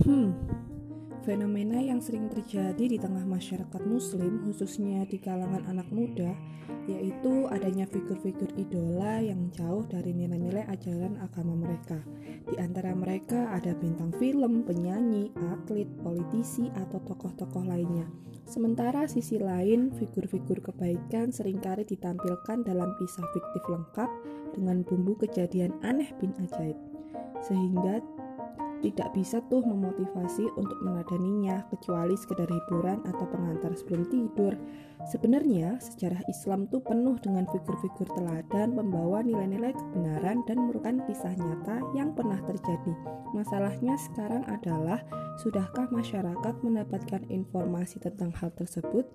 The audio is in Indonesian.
Hmm, fenomena yang sering terjadi di tengah masyarakat Muslim, khususnya di kalangan anak muda, yaitu adanya figur-figur idola yang jauh dari nilai-nilai ajaran agama mereka. Di antara mereka ada bintang film, penyanyi, atlet, politisi, atau tokoh-tokoh lainnya. Sementara sisi lain, figur-figur kebaikan sering kali ditampilkan dalam kisah fiktif lengkap dengan bumbu kejadian aneh bin ajaib. Sehingga tidak bisa tuh memotivasi untuk meladaninya kecuali sekedar hiburan atau pengantar sebelum tidur. Sebenarnya sejarah Islam tuh penuh dengan figur-figur teladan membawa nilai-nilai kebenaran dan merupakan kisah nyata yang pernah terjadi. Masalahnya sekarang adalah sudahkah masyarakat mendapatkan informasi tentang hal tersebut?